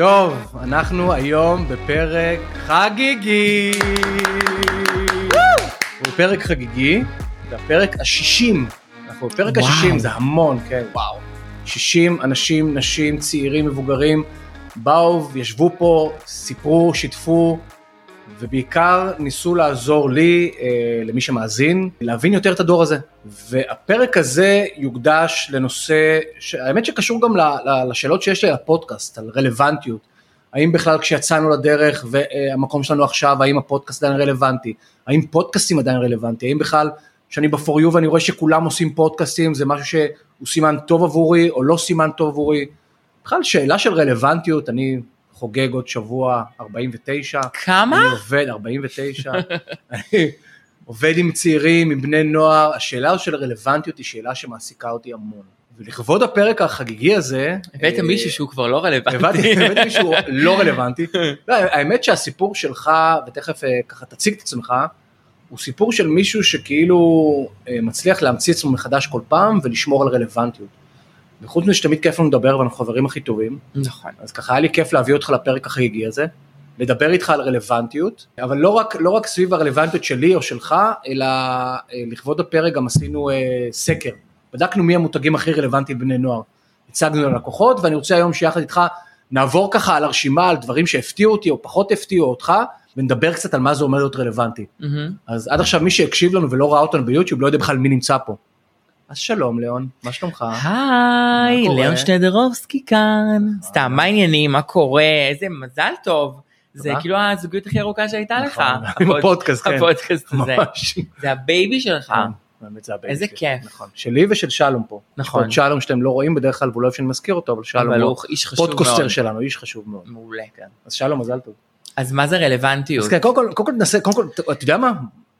טוב, אנחנו היום בפרק חגיגי. הוא פרק חגיגי, זה הפרק השישים. אנחנו בפרק וואו. השישים, זה המון, כן, וואו. 60 אנשים, נשים, צעירים, מבוגרים, באו וישבו פה, סיפרו, שיתפו, ובעיקר ניסו לעזור לי, אה, למי שמאזין, להבין יותר את הדור הזה. והפרק הזה יוקדש לנושא, האמת שקשור גם לשאלות שיש לי על הפודקאסט, על רלוונטיות. האם בכלל כשיצאנו לדרך והמקום שלנו עכשיו, האם הפודקאסט עדיין רלוונטי? האם פודקאסטים עדיין רלוונטי? האם בכלל, כשאני ב-for you ואני רואה שכולם עושים פודקאסטים, זה משהו שהוא סימן טוב עבורי או לא סימן טוב עבורי? בכלל שאלה של רלוונטיות, אני חוגג עוד שבוע 49. כמה? אני עובד, 49, אני עובד עם צעירים, עם בני נוער, השאלה של רלוונטיות היא שאלה שמעסיקה אותי המון. ולכבוד הפרק החגיגי הזה, הבאת אה, מישהו שהוא כבר לא רלוונטי. הבאתי מישהו לא רלוונטי. לא, האמת שהסיפור שלך, ותכף אה, ככה תציג את עצמך, הוא סיפור של מישהו שכאילו אה, מצליח להמציא עצמו מחדש כל פעם ולשמור על רלוונטיות. וחוץ מזה שתמיד כיף לנו לדבר ואנחנו חברים הכי טובים, נכון. אז ככה היה לי כיף להביא אותך לפרק החגיגי הזה, לדבר איתך על רלוונטיות, אבל לא רק, לא רק סביב הרלוונטיות שלי או שלך, אלא אה, לכבוד הפרק גם עשינו אה, סקר. בדקנו מי המותגים הכי רלוונטיים לבני נוער. הצגנו ללקוחות, ואני רוצה היום שיחד איתך נעבור ככה על הרשימה, על דברים שהפתיעו אותי או פחות הפתיעו אותך, ונדבר קצת על מה זה אומר להיות רלוונטי. מהמם. אז עד עכשיו מי שהקשיב לנו ולא ראה אותנו ביוטיוב לא יודע בכלל מי נמצא פה. אז שלום ליאון, מה שלומך? היי? ליאון שטדרובסקי כאן. סתם, מה העניינים? מה קורה? איזה מזל טוב. זה. כאילו הזוגיות הכי ארוכה שהייתה לך. נכון, עם הפוד- הפודקאסט, כן. הפודקאסט הזה. זה הבייבי שלך. כן, באמת זה הבייבי איזה. כיף. נכון. שלי ושל שלום פה. נכון. שלום שאתם לא רואים בדרך כלל והוא לא אוהב שאני מזכיר אותו, אבל שלום הוא איש חשוב פודקאסטר מאוד. שלנו, איש חשוב מאוד. מעולה. כן. אז שלום, מזל טוב. אז מה זה רלוונטיות? אז כן, קודם כל, קודם כל אתה יודע מה?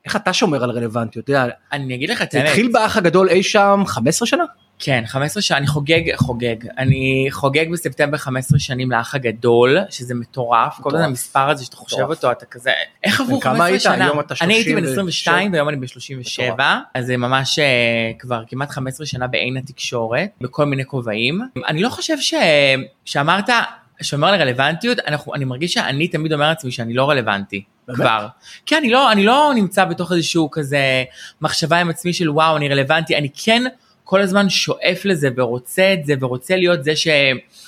איך אתה שומר על רלוונטיות? אתה יודע, אני אגיד לך את זה האמת. התחיל באח הגדול אי שם 15 שנה? כן, 15 שנה, אני חוגג, חוגג. אני חוגג בספטמבר 15 שנים לאח הגדול, שזה מטורף. כל הזמן המספר הזה שאתה חושב. אותו, אתה כזה, איך עברו בן כמה 15 היית? שנה? היום אתה אני הייתי בן 37. 22 והיום אני בן 37, אז זה ממש אה, כבר כמעט 15 שנה בעין התקשורת, בכל מיני כובעים. אני לא חושב ש... שאמרת, שומר על רלוונטיות, אני מרגיש שאני תמיד אומר לעצמי שאני לא רלוונטי. כבר. כן, אני לא, אני לא נמצא בתוך איזשהו כזה מחשבה עם עצמי של וואו, אני רלוונטי, אני כן כל הזמן שואף לזה ורוצה את זה ורוצה להיות זה ש...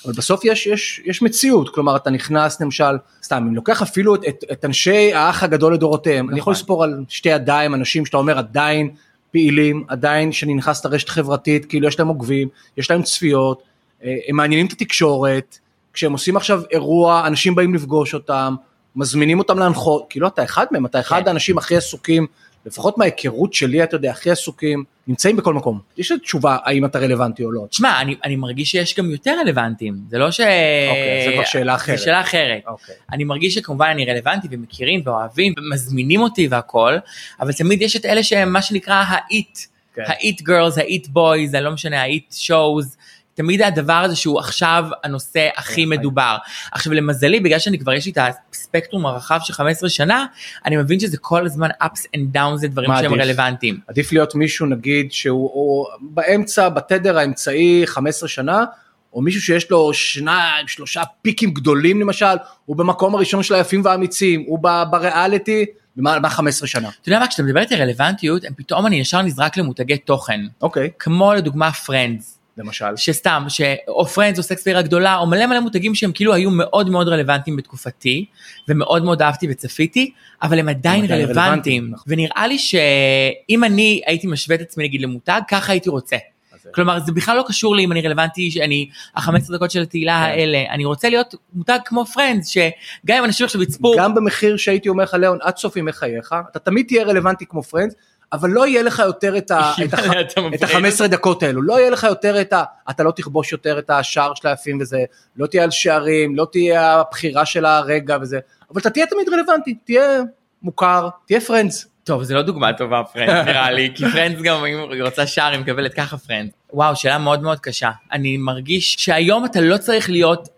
אבל בסוף יש, יש, יש מציאות, כלומר אתה נכנס למשל, סתם, אם לוקח אפילו את, את, את אנשי האח הגדול לדורותיהם, אני יכול נכון. לספור על שתי ידיים אנשים שאתה אומר עדיין פעילים, עדיין שאני נכנס לרשת חברתית, כאילו יש להם עוקבים, יש להם צפיות, אה, הם מעניינים את התקשורת, כשהם עושים עכשיו אירוע, אנשים באים לפגוש אותם, מזמינים אותם להנחות, כאילו אתה אחד מהם, אתה אחד כן. האנשים הכי עסוקים, לפחות מההיכרות שלי, אתה יודע, הכי עסוקים, נמצאים בכל מקום. יש לי תשובה האם אתה רלוונטי או לא. תשמע, אני, אני מרגיש שיש גם יותר רלוונטיים, זה לא ש... אוקיי, זה כבר שאלה אחרת. זה שאלה אחרת. אוקיי. אני מרגיש שכמובן אני רלוונטי ומכירים ואוהבים ומזמינים אותי והכל, אבל תמיד יש את אלה שהם מה שנקרא. ה-it girls, ה-it boys, אני לא משנה, ה-it shows, תמיד הדבר הזה שהוא עכשיו הנושא הכי כן, מדובר. עכשיו למזלי, בגלל שאני כבר יש לי את הספקטרום הרחב של 15 שנה, אני מבין שזה כל הזמן ups and downs זה דברים שהם עדיף? רלוונטיים. עדיף להיות מישהו נגיד שהוא באמצע בתדר האמצעי 15 שנה או מישהו שיש לו שניים שלושה פיקים גדולים למשל הוא במקום הראשון של היפים והאמיצים הוא בריאליטי מה מה 15 שנה אתה יודע מה, כשאתה מדבר איתי רלוונטיות, הם פתאום אני ישר נזרק למותגי תוכן, אוקיי כמו לדוגמה Friends. למשל שסתם. או Friends או סקס והעיר הגדולה, או מלא מלא מותגים שהם כאילו היו מאוד מאוד רלוונטיים בתקופתי, ומאוד מאוד אהבתי וצפיתי, אבל הם עדיין עדיין רלוונטיים, רלוונטיים. נכון. ונראה לי שאם אני הייתי משווה את עצמי נגיד למותג, ככה הייתי רוצה. כלומר, זה בכלל לא קשור לי אם אני רלוונטי, שאני, ה-15 דקות של התהילה כן. האלה, אני רוצה להיות מותג כמו Friends, שגם אם אנשים עכשיו יצפו, גם במחיר שהייתי אומר לך לאון עד סוף ימי חייך אתה תמיד תהיה רלוונטי כמו Friends אבל לא יהיה לך יותר את ה- את הח- אתה את מפריע. ה-15 דקות האלו, לא יהיה לך יותר את ה... אתה לא תכבוש יותר את השער של היפים וזה, לא תהיה על שערים, לא תהיה הבחירה של הרגע וזה, אבל אתה תהיה תמיד רלוונטי, תהיה מוכר, תהיה Friends. טוב, זה לא דוגמה טובה Friends נראה לי, כי Friends גם אם היא רוצה שער היא מקבלת ככה Friends. וואו, שאלה מאוד מאוד קשה. אני מרגיש שהיום אתה לא צריך להיות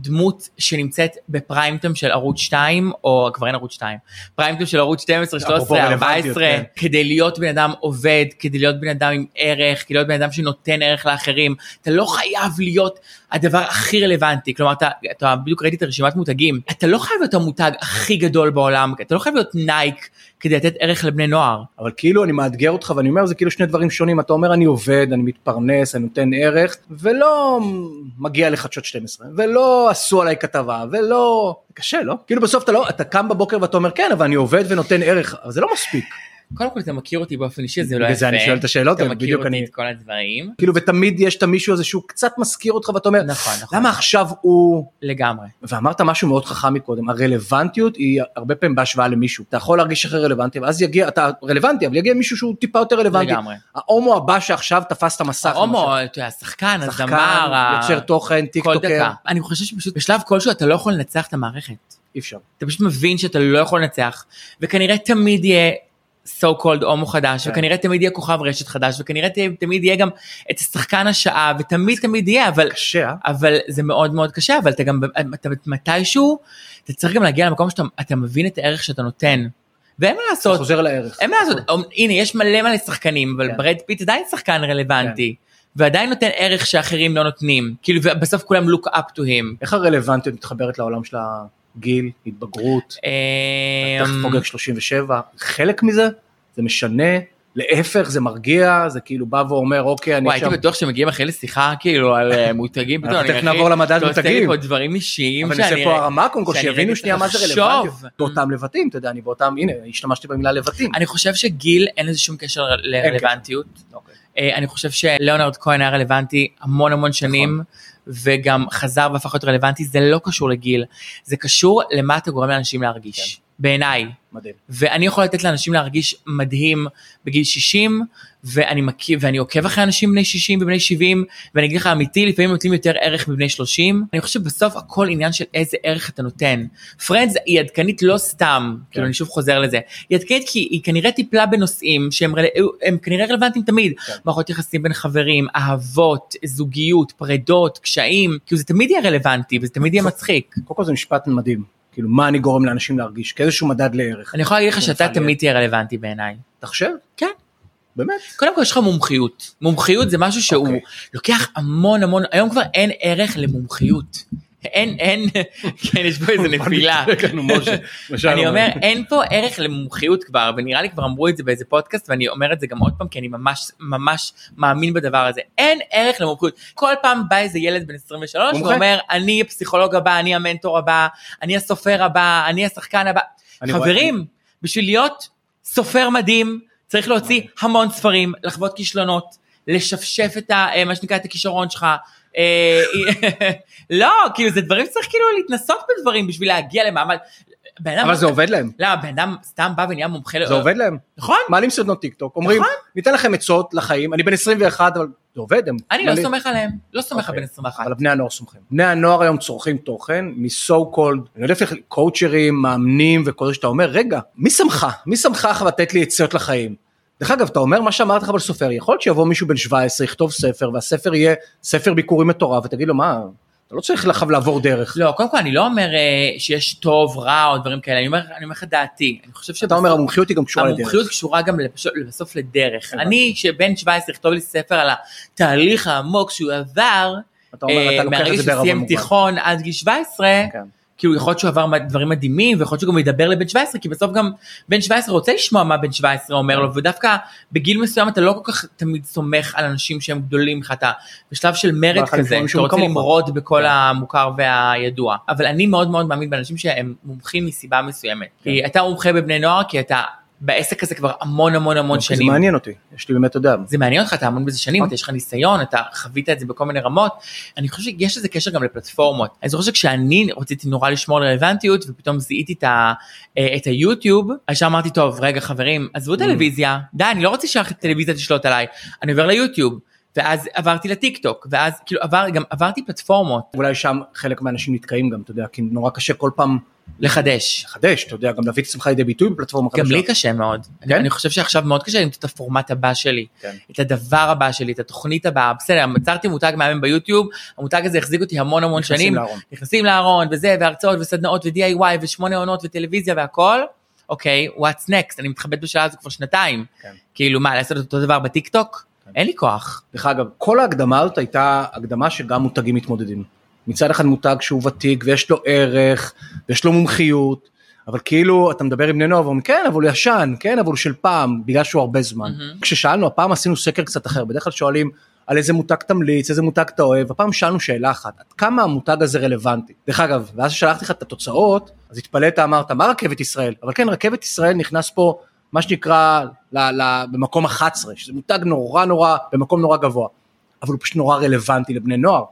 דמות שנמצאת בפריים טיים של ערוץ 2, או כבר אין ערוץ 2, פריים טיים של ערוץ 12, אפרופו 13, רלוונטיות, 14, כן. כדי להיות בן אדם עובד, כדי להיות בן אדם עם ערך, כדי להיות בן אדם שנותן ערך לאחרים, אתה לא חייב להיות הדבר הכי רלוונטי, כלומר אתה, אתה בדיוק ראיתי את הרשימת מותגים, אתה לא חייב להיות המותג הכי גדול בעולם, אתה לא חייב להיות נייק כדי לתת ערך לבני נוער. אבל כאילו אני מאתגר אותך ואני אומר זה כאילו שני דברים שונים אתה אומר אני עובד אני מתפרנס אני נותן ערך ולא מגיע לחדשות 12 ולא עשו עליי כתבה ולא קשה לא כאילו בסוף אתה לא אתה קם בבוקר ואתה אומר כן אבל אני עובד ונותן ערך אבל זה לא מספיק קודם כל אתה מכיר אותי באופן אישי, זה לא בגלל יפה. זה אני שואל את השאלות אתה מכיר אותי אני- את כל הדברים. כאילו ותמיד יש את המישהו הזה שהוא קצת מזכיר אותך ואתה אומר נכון, נכון. למה עכשיו הוא לגמרי. ואמרת משהו מאוד חכם מקודם הרלוונטיות היא הרבה פעמים בהשוואה למישהו אתה יכול להרגיש אחרי רלוונטי ואז יגיע אתה רלוונטי אבל יגיע מישהו שהוא טיפה יותר רלוונטי לגמרי. ההומו הבא שעכשיו תפס את המסך ההומו, השחקן, שחקן, הזמר, יוצר תוכן טיק, כל טוקר דקה. אני חושב שפשוט בשלב כלשהו אתה לא יכול לנצח את המערכת. אי אפשר. אתה פשוט מבין שאתה לא יכול לנצח, וכנראה תמיד יהיה so called הומו חדש, כן. וכנראה תמיד יהיה כוכב רשת חדש, וכנראה תמיד יהיה גם את השחקן השעה, ותמיד תמיד יהיה, אבל, קשה אה? אבל זה מאוד מאוד קשה, אבל אתה גם, אתה מתישהו, אתה צריך גם להגיע למקום שאתה אתה מבין את הערך שאתה נותן. ואין מה אתה לעשות, חוזר לערך. אין מה לעשות, הנה יש מלא מלא שחקנים, אבל כן. ברד פיט עדיין שחקן רלוונטי, ועדיין נותן ערך שאחרים לא נותנים, כאילו ובסוף כולם look up to him. איך הרלוונטיות מתחברת לעולם של הגיל, התבגרות, תכף אמ, חוגג 37, חלק מזה? זה משנה? להפך זה מרגיע, זה כאילו בא ואומר אוקיי אני וואי, עכשיו, הייתי בטוח שמגיעים אחרי לשיחה כאילו על אה, מותגים, פתאום אני תכף נעבור למדד אתה עושה מותגים. פה דברים אישיים אבל נעשה שאני- פה הרמה קודם כל שיבינו שנייה מה זה רלוונטיות, לחשוב. באותם לבטים, אתה יודע, אני באותם, הנה השתמשתי במילה לבטים. אני חושב שגיל אין לזה שום קשר לרלוונטיות. אוקיי. אה, אני חושב שלאונרד כהן היה רלוונטי המון המון שנים. וגם חזר והפך להיות רלוונטי, זה לא קשור לגיל, זה קשור למה אתה גורם לאנשים להרגיש, בעיניי. מדהים. ואני יכול לתת לאנשים להרגיש מדהים בגיל 60, ואני מכיר, ואני עוקב אחרי אנשים בני 60 ובני 70, ואני אגיד לך אמיתי, לפעמים נותנים יותר ערך בבני 30. אני חושב שבסוף הכל עניין של איזה ערך אתה נותן. פרנדס היא עדכנית לא סתם, כן. כאילו אני שוב חוזר לזה, היא עדכנית כי היא כנראה טיפלה בנושאים שהם רל... הם כנראה רלוונטיים תמיד. כן. מערכות יחסים בין חברים, אהבות, זוגיות, פרדות, קשיים, כאילו זה תמיד יהיה רלוונטי וזה תמיד יהיה מצחיק. קודם כל זה משפט מדהים, כאילו מה אני גורם לאנשים להרגיש, כאיזשהו מדד לערך. אני יכולה להגיד לך שאתה. תמיד תהיה רלוונטי בעיניי. אתה חושב? כן. באמת? קודם כל יש לך מומחיות. מומחיות זה משהו שהוא אוקיי. לוקח המון המון, היום כבר אין ערך למומחיות. אין, אין, כן, יש פה איזה נפילה. אני אומר, אומר. אין פה ערך למומחיות כבר, ונראה לי כבר אמרו את זה באיזה פודקאסט, ואני אומר את זה גם עוד פעם, כי אני ממש ממש מאמין בדבר הזה. אין ערך למומחיות. כל פעם בא איזה ילד בן 23 מומחה. ואומר, אני הפסיכולוג הבא, אני המנטור הבא, אני הסופר הבא, אני השחקן הבא. חברים, בשביל להיות סופר מדהים, צריך להוציא המון ספרים, לחוות כישלונות, לשפשף את ה... אה, מה שנקרא את הכישרון שלך. אה, לא, כאילו זה דברים שצריך כאילו להתנסות בדברים בשביל להגיע למעמד. אבל זה עובד להם, לא, בן אדם סתם בא ונהיה מומחה. זה עובד להם. נכון? מעלים סרטון טיק טוק, אומרים, נכון. ניתן לכם עצות לחיים, אני בן 21, אבל זה עובד, אני לא סומך עליהם, לא סומך על אוקיי. בן 21. אבל בני הנוער סומכים. בני הנוער היום צורכים תוכן מ-so called, אני יודע איך קואוצ'רים, מאמנים וכל זה שאתה אומר, רגע, מי שמך? מי שמך לך לתת לי עצות לחיים? דרך אגב, אתה אומר מה שאמרת לך על סופר, יכול להיות שיבוא מישהו בן 17, יכתוב ספר, והספר יהיה ספר ביקורים מטורף, ותגיד לו, מה, אתה לא צריך לך לעבור דרך. לא, קודם כל אני לא אומר אה, שיש טוב, רע או דברים כאלה, אני אומר לך דעתי. אני חושב אתה אומר, המומחיות היא גם קשורה לדרך. המומחיות קשורה גם לבש- בסוף לדרך. אני, שבן 17 יכתוב לי ספר על התהליך העמוק שהוא עבר, אתה אומר, אה, אתה לוקח מהרגע את זה בערבון מוגבל. תיכון עד גיל 17, כן. כאילו יכול להיות שהוא עבר דברים מדהימים, ויכול להיות שהוא גם ידבר לבן 17, כי בסוף גם בן 17 רוצה לשמוע מה בן 17 אומר לו, ודווקא בגיל מסוים אתה לא כל כך תמיד סומך על אנשים שהם גדולים לך, אתה בשלב של מרד כזה, לפעמים אתה שהוא רוצה. למרוד בכל כן. המוכר והידוע. אבל אני מאוד מאוד מאמין באנשים שהם מומחים מסיבה מסוימת. כי אתה מומחה בבני נוער, כי אתה בעסק הזה כבר המון המון המון זה שנים. מעניין אותי, יש לי באמת, אתה יודע, זה מעניין אותך, אתה המון בזה שנים, נכון. אתה יש לך ניסיון, אתה חווית את זה בכל מיני רמות. אני חושב שיש לזה קשר גם לפלטפורמות. אני זוכר שכשאני רציתי נורא לשמור על רלוונטיות, ופתאום זיהיתי את, ה, אה, את היוטיוב, אז אמרתי, טוב, רגע חברים, עזבו Mm. טלוויזיה, די, אני לא רוצה שהטלוויזיה תשלוט עליי, אני עובר ליוטיוב. ואז עברתי לטיק טוק, ואז כאילו עבר, גם עברתי פלטפורמות. אולי שם חלק מהאנשים נתקעים גם, אתה יודע, כי נורא קשה כל פעם לחדש. לחדש, אתה יודע, גם להביא את עצמך לידי ביטוי בפלטפורמה חדשה. גם לי קשה מאוד. כן? אני חושב שעכשיו מאוד קשה למצוא את הפורמט הבא שלי. כן. את הדבר הבא שלי, את התוכנית הבאה. בסדר, יצרתי מותג מהמם ביוטיוב, המותג הזה החזיק אותי המון המון נכנסים שנים. לארון. נכנסים לארון, וזה, והרצאות, וסדנאות, ו-DIY, ושמונה עונות, וטלוויזיה והכל. אוקיי, what's next? אני מתחבט בשאלה הזו כבר שנתיים. כן. כאילו, מה, לעשות אותו דבר בטיקטוק? אין לי כוח. דרך אגב, כל ההקדמה הזאת הייתה הקדמה שגם מותגים מתמודדים. מצד אחד מותג שהוא ותיק ויש לו ערך ויש לו מומחיות, אבל כאילו אתה מדבר עם בני נוער ואומרים כן אבל הוא ישן, כן אבל הוא של פעם, בגלל שהוא הרבה זמן. מהמם. כששאלנו, הפעם עשינו סקר קצת אחר, בדרך כלל שואלים על איזה מותג תמליץ, איזה מותג אתה אוהב, הפעם שאלנו שאלה אחת, עד כמה המותג הזה רלוונטי? דרך אגב, ואז ששלחתי לך את התוצאות, אז התפלאת, אמרת, מה רכבת ישראל? אבל כן, רכבת ישראל נכנס פה, מה שנקרא, ל, ל, במקום 11, שזה מותג נורא נורא, במקום נורא גבוה, אבל הוא פשוט נורא רלוונטי לבני נוער.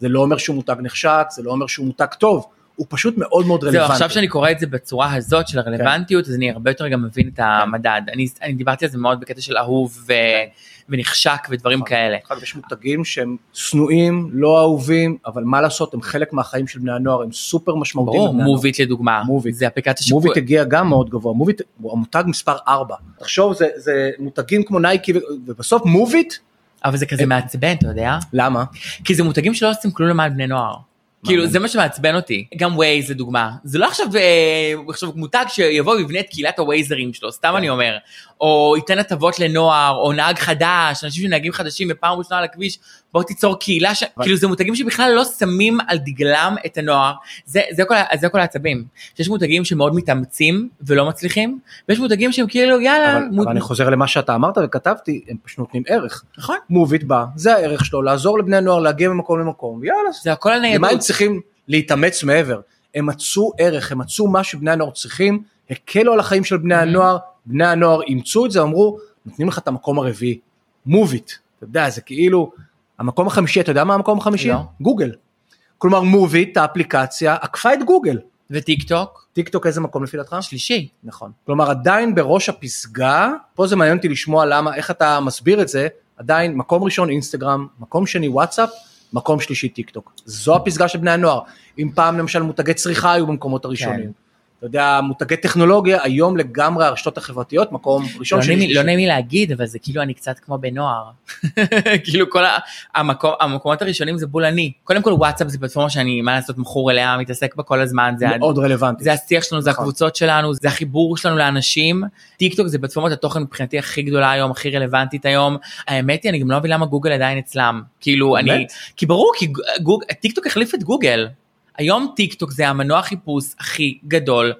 זה לא אומר שהוא מותג נחשק, זה לא אומר שהוא מותג טוב, הוא פשוט מאוד מאוד זהו, רלוונטי. עכשיו שאני קורא את זה בצורה הזאת של הרלוונטיות, אז אני הרבה יותר גם מבין את המדד. אני אני דיברתי על זה מאוד בקטע של אהוב ו- ונחשק ודברים נכון. כאלה. אגב, יש מותגים שהם שנואים, לא אהובים, אבל מה לעשות, הם חלק מהחיים של בני הנוער, הם סופר משמעותיים. ברור. מוביט לדוגמה. מוביט. זה אפליקציה שפו- מוביט הגיע גם מאוד גבוה, מוביט הוא המותג מספר 4. תחשוב, זה, זה מותגים כמו נייקי, ובסוף מוביט, אבל זה כזה מעצבן, אתה יודע? למה? כי זה מותגים שלא עושים כלום למען בני נוער. כאילו. זה מה שמעצבן אותי. גם ווייז לדוגמה. זה לא עכשיו, אה, עכשיו מותג שיבוא ויבנה את קהילת הווייזרים שלו, סתם כן. אני אומר. או ייתן הטבות לנוער, או נהג חדש, אנשים שנהגים חדשים בפעם ראשונה על הכביש, בוא תיצור קהילה, ש... אבל- כאילו זה מותגים שבכלל לא שמים על דגלם את הנוער. זה, זה, כל, זה כל העצבים. שיש מותגים שמאוד מתאמצים ולא מצליחים, ויש מותגים שהם כאילו יאללה, אבל, מות... אבל אני חוזר למה שאתה אמרת וכתבתי, הם פשוט נותנים ערך. נכון. מוביט בא, זה הערך שלו, לעזור לבני הנוער להגיע ממקום למקום, יאללה. זה הכל למה הם. צריכים להתאמץ מעבר? הם מצאו ערך, הם מצאו מה שבני הנוער צריכים, הקלו על החיים של בני Mm-hmm. הנוער, בני הנוער אימצו את זה, אמרו, נותנים לך את המקום הרביעי, מוביט, אתה יודע, זה כאילו, המקום החמישי, אתה יודע מה המקום החמישי? לא. גוגל. כלומר מוביט, האפליקציה, עקפה את גוגל. וטיק טוק, טיק טוק איזה מקום לפי דעתך? שלישי. נכון. כלומר עדיין בראש הפסגה, פה זה מעניין אותי לשמוע למה, איך אתה מסביר את זה, עדיין מקום ראשון אינסטגרם, מקום שני וואטסאפ, מקום שלישי טיק טוק. זו הפסגה של בני הנוער. אם פעם למשל מותגי צריכה היו במקומות הראשונים. כן. אתה יודע, מותגי טכנולוגיה, היום לגמרי הרשתות החברתיות, מקום ראשון לא שני נעים, לי- שלישי. לא נעים לי להגיד, אבל זה כאילו אני קצת כמו בן נוער. כאילו כל ה- המקום, המקומות הראשונים זה בול אני. קודם כל וואטסאפ זה פלטפורמה שאני, מה לעשות, מכור אליה, מתעסק בה כל הזמן. זה, מאוד רלוונטי. זה השיח שלנו, זה נכון. הקבוצות שלנו, זה החיבור שלנו לאנשים. טיק טוק זה פלטפורמת התוכן מבחינתי הכי גדולה היום, הכי רלוונטית היום. האמת היא, אני גם לא מבין למה גוגל עדיין אצלם. כאילו, אני... כי ברור, כי גוג... טיק טוק החליף את גוגל. היום טיק טוק זה המנוע חיפוש הכי גדול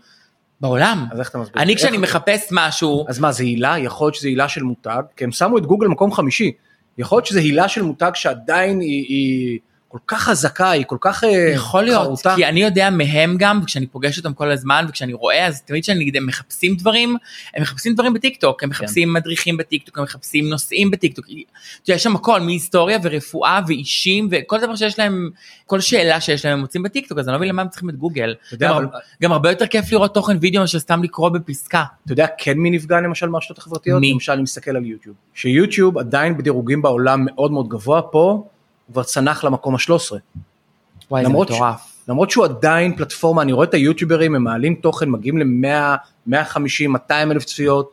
בעולם. אז איך אתה מסביר? אני כשאני מחפש משהו, אז מה, זה הילה? יכול להיות שזה הילה של מותג, כי הם שמו את גוגל מקום חמישי. יכול להיות שזה הילה של מותג שעדיין היא, היא כל כך חזקה, היא כל כך אה, יכול להיות, חרוטה. כי אני יודע מהם גם, וכשאני פוגש אותם כל הזמן, וכשאני רואה, אז תמיד כשאני נגיד, הם מחפשים דברים, הם מחפשים דברים בטיקטוק, הם מחפשים מדריכים בטיקטוק, הם מחפשים נושאים בטיקטוק. יש שם הכל, מהיסטוריה ורפואה ואישים, וכל דבר שיש להם, כל שאלה שיש להם הם מוצאים בטיקטוק, אז אני לא מבין למה הם צריכים את גוגל. יודע, גם, אבל- הר- גם הרבה יותר כיף לראות תוכן וידאו מאשר סתם לקרוא בפסקה. אתה יודע כן מי נפגע למשל מהרשתות החברתיות? מי? למשל אני מסתכל על יוטיוב. שיוטיוב עדיין בדירוגים בעולם מאוד מאוד גבוה, פה הוא כבר צנח למקום ה-13. וואי, זה ש- מטורף. למרות שהוא עדיין פלטפורמה, אני רואה את היוטיוברים, הם מעלים תוכן, מגיעים ל-100, 150, 200 אלף צפיות,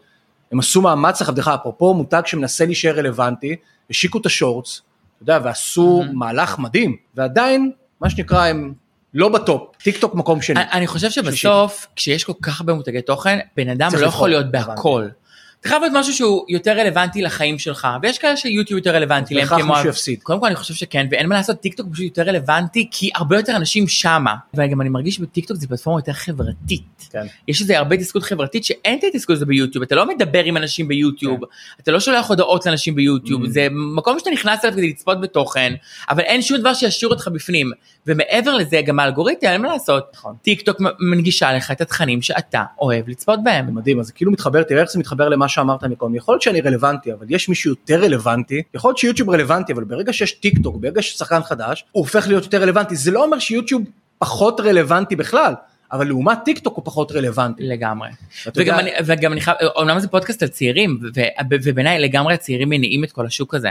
הם עשו מאמץ דרך אגב, אפרופו מותג שמנסה להישאר רלוונטי, השיקו את ה shorts, אתה יודע, ועשו Mhm. מהלך מדהים, ועדיין, מה שנקרא, הם לא בטופ, טיק טוק מקום שני. אני- אני חושב שבסוף, כשיש כל כך הרבה מותגי תוכן, בן אדם לא יכול להיות. בהכל. אתה חייב להיות משהו שהוא יותר רלוונטי לחיים שלך, ויש כאלה שיוטיוב יותר רלוונטי להם, בהכרח. מישהו יפסיד. קודם כל אני חושב שכן, ואין מה לעשות, טיקטוק פשוט יותר רלוונטי, כי הרבה יותר אנשים שמה. וגם אני מרגיש שבטיקטוק זה פלטפורמה יותר חברתית. כן. יש איזה הרבה תקשור חברתית שאין את ההתקשור הזה ביוטיוב, אתה לא מדבר עם אנשים ביוטיוב, אתה לא שולח הודעות לאנשים ביוטיוב, Mm. זה מקום שאתה נכנס אליו כדי לצפות בתוכן, אבל אין שום דבר שישאיר אותך בפנים. ומעבר לזה, גם האלגוריתם, אין מה לעשות. נכון. טיק טוק מנגישה לך את התכנים שאתה אוהב לצפות זה בהם. מדהים, אז זה כאילו מתחבר, תראה איך זה מתחבר למה שאמרת מקודם, יכול להיות שאני רלוונטי, אבל יש מישהו יותר רלוונטי, יכול להיות שיוטיוב רלוונטי, אבל ברגע שיש טיק טוק, ברגע שיש שחקן חדש, הוא הופך להיות יותר רלוונטי, זה לא אומר שיוטיוב פחות רלוונטי בכלל, אבל לעומת טיק טוק הוא פחות רלוונטי. לגמרי. וגם יודע- אני, וגם אני חייב, אומנם זה פודקאסט על צעירים, ובעיניי לגמרי הצעירים מניעים את כל השוק הזה.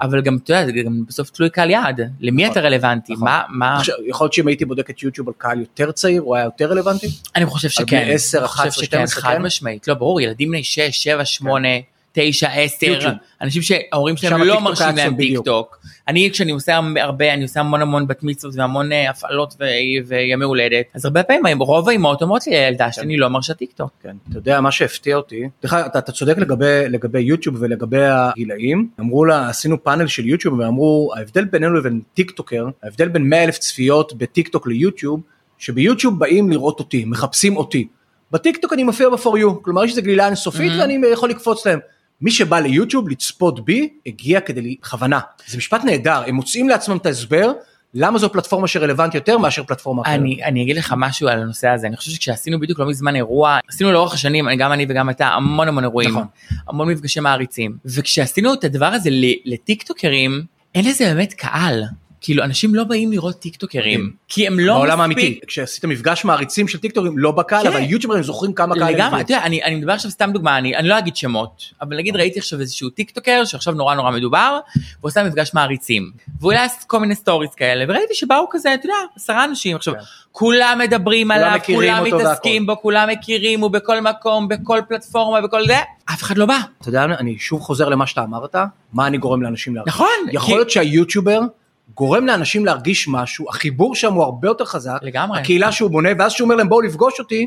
אבל גם, אתה יודע, גם בסוף תלוי קהל יעד. למי נכון, אתה רלוונטי? נכון. מה, מה, עכשיו, יכול להיות שאם הייתי בודק את יוטיוב על קהל יותר צעיר, הוא היה יותר רלוונטי? אני חושב על שכן. 10, אני חושב 11, שכן, 12, חד? משמעית. לא, ברור, ילדים בני 6, 7, 8, 9, 10, יוטיוב. אנשים שההורים שלהם לא מרשים להם טיק. טוק. אני כשאני עושה הרבה, אני עושה המון המון בת מצוות והמון אה, הפעלות ו- וימי הולדת, אז הרבה פעמים רוב האמהות אומרות לי, הילדה שלי אני לא מרשה טיק טוק. כן, אתה יודע מה שהפתיע אותי, אתה, אתה צודק לגבי, לגבי יוטיוב ולגבי הגילאים, אמרו לה, עשינו פאנל של יוטיוב ואמרו ההבדל בינינו לבין טיקטוקר, ההבדל בין 100 אלף צפיות בטיק טוק ליוטיוב, שביוטיוב באים לראות אותי, מחפשים אותי, בטיק טוק אני מופיע ב-for you, כלומר יש איזה גלילה אינסופית Mhm. ואני יכול לקפוץ להם. מי שבא ליוטיוב לצפות בי, הגיע כדי בכוונה. זה משפט נהדר, הם מוצאים לעצמם את ההסבר למה זו פלטפורמה שרלוונטית יותר מאשר פלטפורמה אחרת. אני, אני אגיד לך משהו על הנושא הזה, אני חושב שכשעשינו בדיוק לא מזמן אירוע, עשינו לאורך השנים, גם אני וגם אתה, המון המון אירועים, נכון. המון מפגשי מעריצים, וכשעשינו את הדבר הזה לטיקטוקרים, אין לזה באמת קהל. כאילו אנשים לא באים לראות טיקטוקרים. כי הם לא בעולם האמיתי, כשעשית מפגש מעריצים של טיקטוקרים, לא בקהל, כן. אבל יוטיוברים זוכרים כמה קהל לגמרי. אתה יודע, אני, אני מדבר עכשיו סתם דוגמה, אני, אני לא אגיד שמות, אבל נגיד ראיתי עכשיו איזשהו טיקטוקר שעכשיו נורא נורא מדובר, והוא עושה מפגש מעריצים, והוא העלה כל מיני stories כאלה, וראיתי שבאו כזה, אתה יודע, עשרה אנשים, עכשיו, כן. כולם מדברים עליו, כולם מתעסקים בו, כולם מכירים, הוא בכל מקום, בכל פלטפורמה, בכל זה, אף אחד לא בא. אתה יודע, אני שוב חוזר למה שאתה אמרת, מה אני גורם לאנשים להרגיש. נכון, יכול להיות שהיוטיובר גורם לאנשים להרגיש משהו, החיבור שם הוא הרבה יותר חזק, לגמרי. הקהילה שהוא בונה, ואז שהוא אומר להם בואו לפגוש אותי,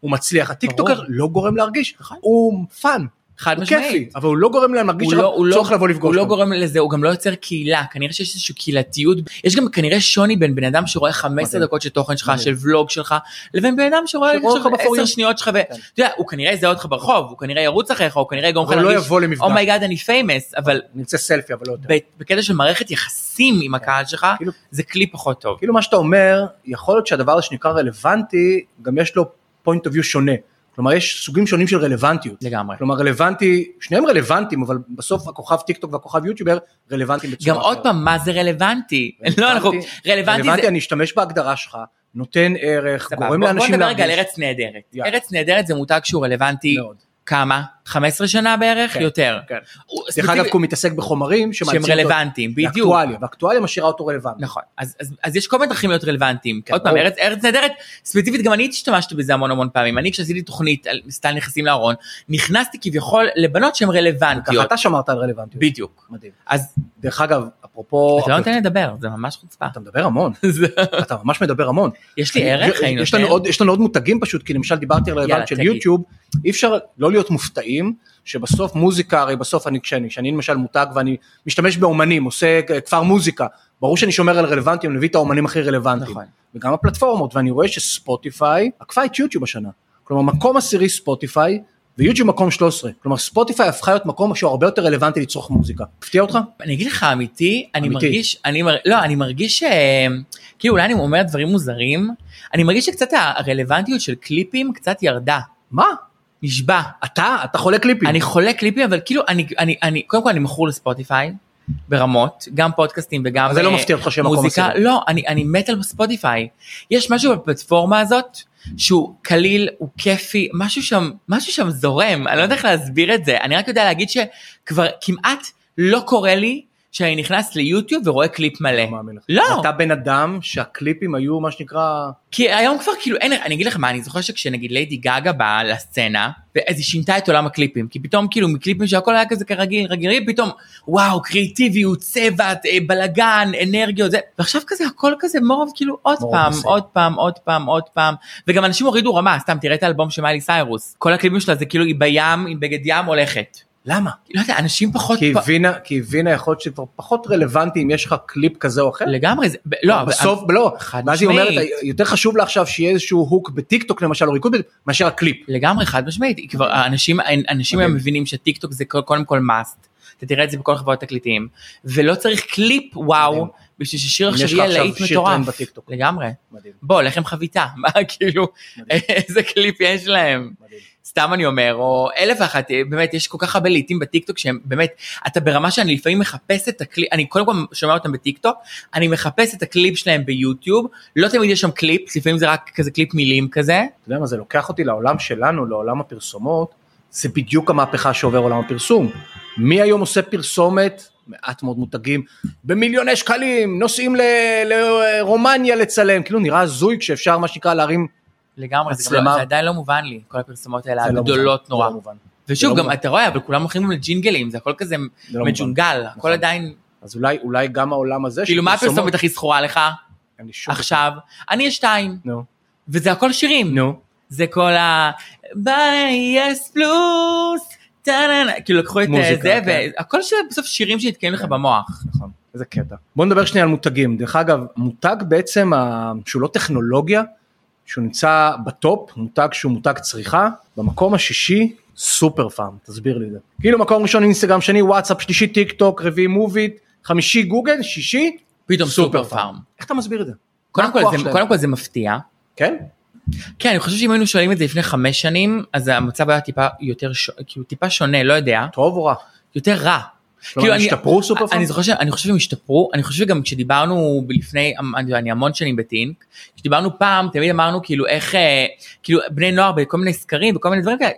הוא מצליח. הטיקטוקר לא גורם להרגיש, נכון. הוא fun, חד הוא משמעית. כיפי, אבל הוא לא גורם להם להרגיש הוא לא, הוא לא, צורך לבוא לפגוש הוא לא אותם. גורם לזה, הוא גם לא יוצר קהילה, כנראה שיש איזושהי קהילתיות, יש גם כנראה שוני בין בן אדם שרואה 15 מדהים. דקות של תוכן שלך. של ולוג שלך, לבין בן אדם שרואה שרואה אותך עכשיו ב-for 10 you. שניות שלך, ואתה כן. יודע, הוא כנראה יזהה אותך ברחוב, הוא כנראה ירוץ אחריך, הוא כנראה יגרום לך אבל הוא לא להרגיש, יבוא למפגש. oh my god אני famous, אבל נצא סלפי, אבל לא. ב- בקטע של מערכת יחסים עם הקהל שלך, כאילו- זה כלי פחות טוב. כאילו מה שאתה אומר, יכול להיות שהדבר הזה שנקרא רלוונטי, גם יש לו point of view שונה. כלומר, יש סוגים שונים של רלוונטיות. לגמרי. כלומר, רלוונטי, שניהם רלוונטיים, אבל בסוף הכוכב טיק טוק והכוכב יוטיובר רלוונטיים בצורה גם עוד פעם, מה זה רלוונטי? לא, אנחנו, רלוונטי רלוונטי, זה... אני אשתמש בהגדרה שלך, נותן ערך, סבבה, גורם בוא- לאנשים בוא נדבר רגע על להרגיש. ארץ נהדרת. יאללה. ארץ נהדרת זה מותג שהוא רלוונטי מאוד. כמה? 15 שנה בערך? כן, יותר. כן. דרך אגב, הוא מתעסק בחומרים שהם שמאלצים אותו- רלוונטיים, בדיוק. באקטואליה, ואקטואליה משאירה אותו רלוונטי. נכון, אז, אז, אז יש כל מיני דרכים להיות רלוונטיים. כן, עוד פעם. ארץ, ארץ נהדרת, ספציפית גם אני השתמשתי בזה המון המון פעמים. אני כשעשיתי תוכנית על סטייל נכנסים לארון, נכנסתי כביכול לבנות שהן ככה רלוונטיות. אתה שמרת על רלוונטיות. בדיוק. מדהים. אז דרך אגב, אפרופו, אתה לא נותן לדבר, זה ממש חוצפה. אתה מדבר המון, אתה ממש מדבר המון. יש לי ערך, אני יש לנו נותן. עוד- יש לנו עוד מותגים פשוט, כי למשל דיברתי על רלוונט של. יוטיוב, אי אפשר לא להיות מופתעים, שבסוף מוזיקה, הרי בסוף אני, כשאני, כשאני למשל מותג ואני משתמש באומנים, עושה כפר מוזיקה, ברור שאני שומר על רלוונטים, מביא את האומנים הכי רלוונטיים. נכון. וגם הפלטפורמות, ואני רואה שספוטיפיי עקפה את יוטיוב השנה. כלומר, מקום עשירי ספוטיפיי, ויוטיוב מקום 13. כלומר, ספוטיפיי הפכה להיות מקום שהוא הרבה יותר רלוונטי לצרוך מוזיקה. הפתיע אותך? אני אגיד לך אמיתי, אני אמיתי. מרגיש, אני מר... לא, אני מרגיש ש... כאילו אולי אני אומר דברים מוזרים, אני מרגיש שקצת הרלוונטיות של קליפים קצת ירדה. מה? נשבע. אתה? אתה חולה קליפים. אני חולה קליפים, אבל כאילו, אני, אני, אני, קודם כל אני מכור לספוטיפיי, ברמות, גם פודקאסטים וגם אז זה לא אה, מפתיע אותך שהם מקום מוזיקה. עשירי. לא, אני, אני מת על ספוטיפיי. יש משהו בפלטפורמה הזאת, שהוא קליל, הוא כיפי, משהו שם, משהו שם זורם, אני לא יודע איך להסביר את זה, אני רק יודע להגיד שכבר כמעט לא קורה לי שאני נכנס ליוטיוב ורואה קליפ מלא. לא. לא. אתה בן אדם שהקליפים היו מה שנקרא... כי היום כבר כאילו אין, אני אגיד לך מה, אני זוכר שכשנגיד ליידי גאגה באה לסצנה, אז היא שינתה את עולם הקליפים, כי פתאום כאילו מקליפים שהכל היה כזה כרגיל, רגיל, פתאום וואו, קריאיטיביות, צבע, אה, בלאגן, אנרגיות, זה, ועכשיו כזה הכל כזה מורב, כאילו עוד פעם, בסדר. עוד פעם, עוד פעם, עוד פעם, וגם אנשים הורידו רמה, סתם תראה את האלבום של מיילי סיירוס, כל הקליפים שלה זה כאילו היא בים, עם בגד ים הולכת. למה? לא יודע, אנשים פחות, כי פ- הבינה, כי הבינה יכול להיות שכבר פחות רלוונטי אם יש לך קליפ כזה או אחר. לגמרי, זה, ב- לא, אבל- בסוף, לא, חד ואז היא אומרת, משמעית. יותר חשוב לה עכשיו שיהיה איזשהו hook בטיק טוק למשל, או ריקוד, מאשר הקליפ. לגמרי חד משמעית, כבר אנשים מדהים. היום מבינים שטיק טוק זה קודם כל must, אתה תראה את זה בכל חברות תקליטים, ולא צריך קליפ וואו. בשביל ששיר עכשיו יהיה להיט מטורף, בטיקטוק. לגמרי, מדהים, בוא לחם חביתה, מה כאילו. איזה קליפ יש להם, מדהים. סתם אני אומר, או אלף ואחת, אה, באמת, יש כל כך הרבה להיטים בטיקטוק שהם באמת, אתה ברמה שאני לפעמים מחפש את הקליפ, אני קודם כל שומע אותם בטיקטוק, אני מחפש את הקליפ שלהם ביוטיוב, לא תמיד יש שם קליפ, לפעמים זה רק כזה קליפ מילים כזה. אתה יודע מה, זה לוקח אותי לעולם שלנו, לעולם הפרסומות, זה בדיוק המהפכה שעובר עולם הפרסום. מי היום עושה פרסומת, מעט מאוד מותגים, במיליוני שקלים, נוסעים לרומניה לצלם, כאילו נראה הזוי כשאפשר מה שנקרא להרים, לגמרי, זה, גם לא. זה עדיין לא מובן לי, כל הפרסומות האלה לא הגדולות מובן, נורא. לא מובן. ושוב, לא גם מובן. אתה רואה, אבל כולם הולכים לג'ינגלים, זה הכל כזה זה לא. מג'ונגל, הכל נכון. עדיין, אז אולי, אולי גם העולם הזה, כאילו מה הפרסומת הכי זכורה לך עכשיו? אני יש שתיים. נו, וזה הכל שירים. נו, זה כל ה... ב-yes פלוס, טה-נה-נה, כאילו לקחו את אה, זה, כן. והכל ש- בסוף שירים שתקועים לך כן. במוח. נכון, איזה קטע. בוא נדבר שנייה על מותגים. דרך אגב, מותג בעצם, שהוא לא טכנולוגיה, שהוא נמצא ב top, מותג שהוא מותג צריכה, במקום השישי, סופר פארם, תסביר לי את זה. כאילו מקום ראשון אינסטגרם, שני וואטסאפ, שלישי טיק טוק, רביעי מוביט, חמישי גוגל, שישי, פתאום סופר פארם. איך אתה מסביר את זה? קודם כל זה-? קודם כל זה מפתיע. כן? כן, אני חושב שאם היינו שואלים את זה לפני חמש שנים, אז המצב היה טיפה יותר, ש- כאילו טיפה שונה, לא יודע, טוב או רע? יותר רע. כלומר, אני- השתפרו סופר פארם? אני זוכר שאני חושב שהם השתפרו, אני חושב שגם כשדיברנו לפני, אני, אני המון שנים בטינק, כשדיברנו פעם, תמיד אמרנו כאילו איך, אה, כאילו בני נוער בכל מיני סקרים, בכל מיני דברים כאלה,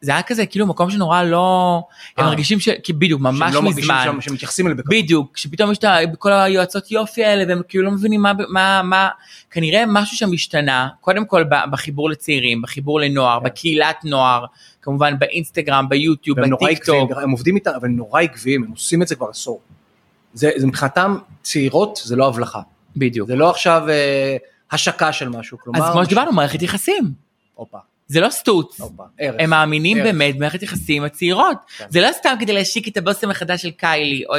זה היה כזה כאילו מקום שנורא לא, הם אה. מרגישים ש... כי בדיוק, ממש שהם לא מרגישים מזמן. שם, שמתייחסים אליהם בכבוד. בדיוק, שפתאום יש את כל היועצות יופי האלה והם כאילו לא מבינים מה, מה, מה, כנראה משהו שם השתנה, קודם כל בחיבור לצעירים, בחיבור לנוער, כן. בקהילת נוער, כמובן באינסטגרם, ביוטיוב, והם נורא בטיק טוק, עקביים, הם עובדים איתם, אבל נורא עקביים, הם עושים את זה כבר עשור. זה, זה מבחינתם צעירות זה לא הבלחה, בדיוק. זה לא עכשיו אה, השקה של משהו, כלומר, אז כמו שדיברנו, מערכת יחסים, הופה, זה לא סטוץ. הם מאמינים. באמת במערכת יחסים הצעירות. כן. זה לא סתם כדי להשיק את הבושם החדש של קיילי, או